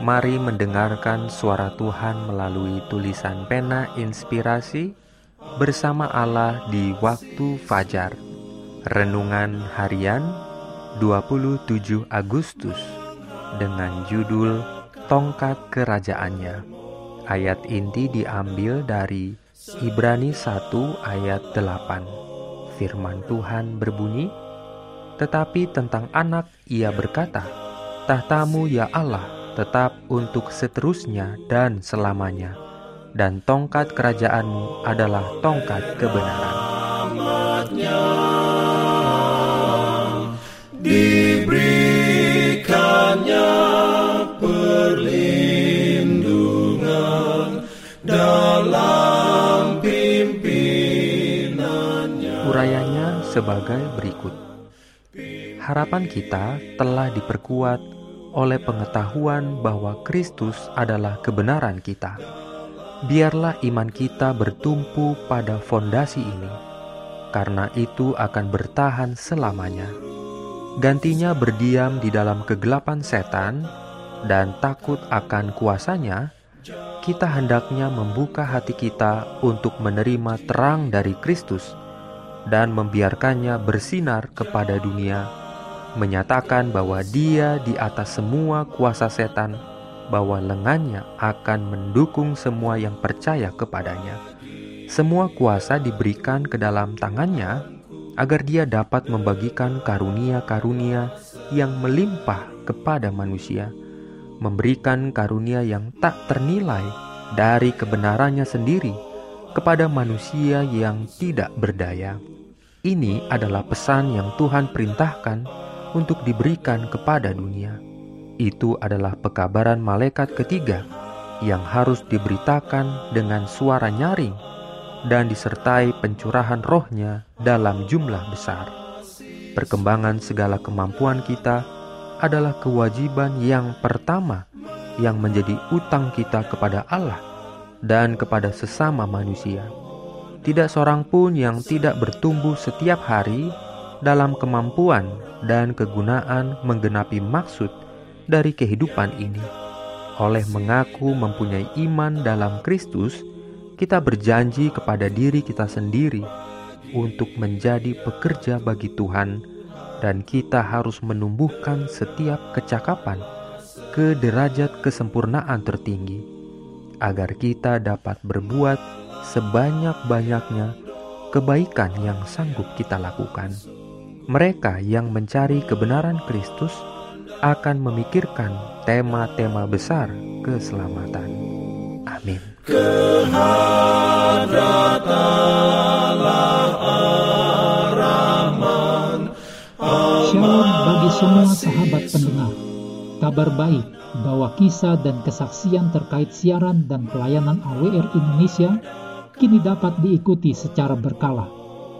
Mari mendengarkan suara Tuhan melalui tulisan pena inspirasi bersama Allah di waktu fajar. Renungan harian 27 Agustus dengan judul Tongkat Kerajaannya. Ayat inti diambil dari Ibrani 1 ayat 8. Firman Tuhan berbunyi, "Tetapi tentang anak ia berkata, Tahtamu ya Allah, tetap untuk seterusnya dan selamanya, dan tongkat kerajaanmu adalah tongkat kebenaran. Diberikannya perlindungan dalam pimpinannya. Urayanya sebagai berikut. Harapan kita telah diperkuat oleh pengetahuan bahwa Kristus adalah kebenaran kita. Biarlah iman kita bertumpu pada fondasi ini, karena itu akan bertahan selamanya. Gantinya berdiam di dalam kegelapan setan dan takut akan kuasanya, kita hendaknya membuka hati kita untuk menerima terang dari Kristus dan membiarkannya bersinar kepada dunia menyatakan bahwa dia di atas semua kuasa setan, bahwa lengannya akan mendukung semua yang percaya kepadanya. Semua kuasa diberikan ke dalam tangannya agar dia dapat membagikan karunia-karunia yang melimpah kepada manusia, memberikan karunia yang tak ternilai dari kebenarannya sendiri kepada manusia yang tidak berdaya. Ini adalah pesan yang Tuhan perintahkan untuk diberikan kepada dunia. Itu adalah pekabaran malaikat ketiga yang harus diberitakan dengan suara nyaring dan disertai pencurahan rohnya dalam jumlah besar. Perkembangan segala kemampuan kita adalah kewajiban yang pertama yang menjadi utang kita kepada Allah dan kepada sesama manusia. Tidak seorang pun yang tidak bertumbuh setiap hari dalam kemampuan dan kegunaan menggenapi maksud dari kehidupan ini. Oleh mengaku mempunyai iman dalam Kristus, kita berjanji kepada diri kita sendiri untuk menjadi pekerja bagi Tuhan, dan kita harus menumbuhkan setiap kecakapan ke derajat kesempurnaan tertinggi, agar kita dapat berbuat sebanyak-banyaknya kebaikan yang sanggup kita lakukan. Mereka yang mencari kebenaran Kristus akan memikirkan tema-tema besar keselamatan. Amin. Shalom bagi semua sahabat pendengar. Kabar baik bahwa kisah dan kesaksian terkait siaran dan pelayanan AWR Indonesia kini dapat diikuti secara berkala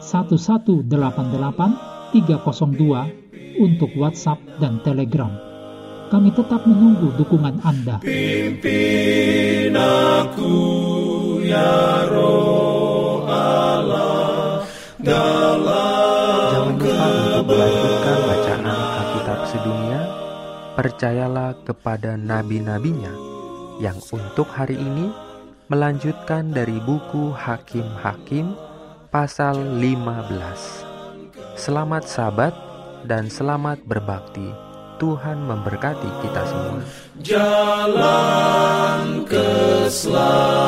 1188 302 untuk WhatsApp dan Telegram. Kami tetap menunggu dukungan Anda. Pimpin aku ya roh Allah dalam Jangan lupa untuk melanjutkan bacaan Alkitab sedunia. Percayalah kepada nabi-nabinya yang untuk hari ini melanjutkan dari buku Hakim-Hakim pasal 15. Selamat sabat dan selamat berbakti. Tuhan memberkati kita semua. jalan keselamatan.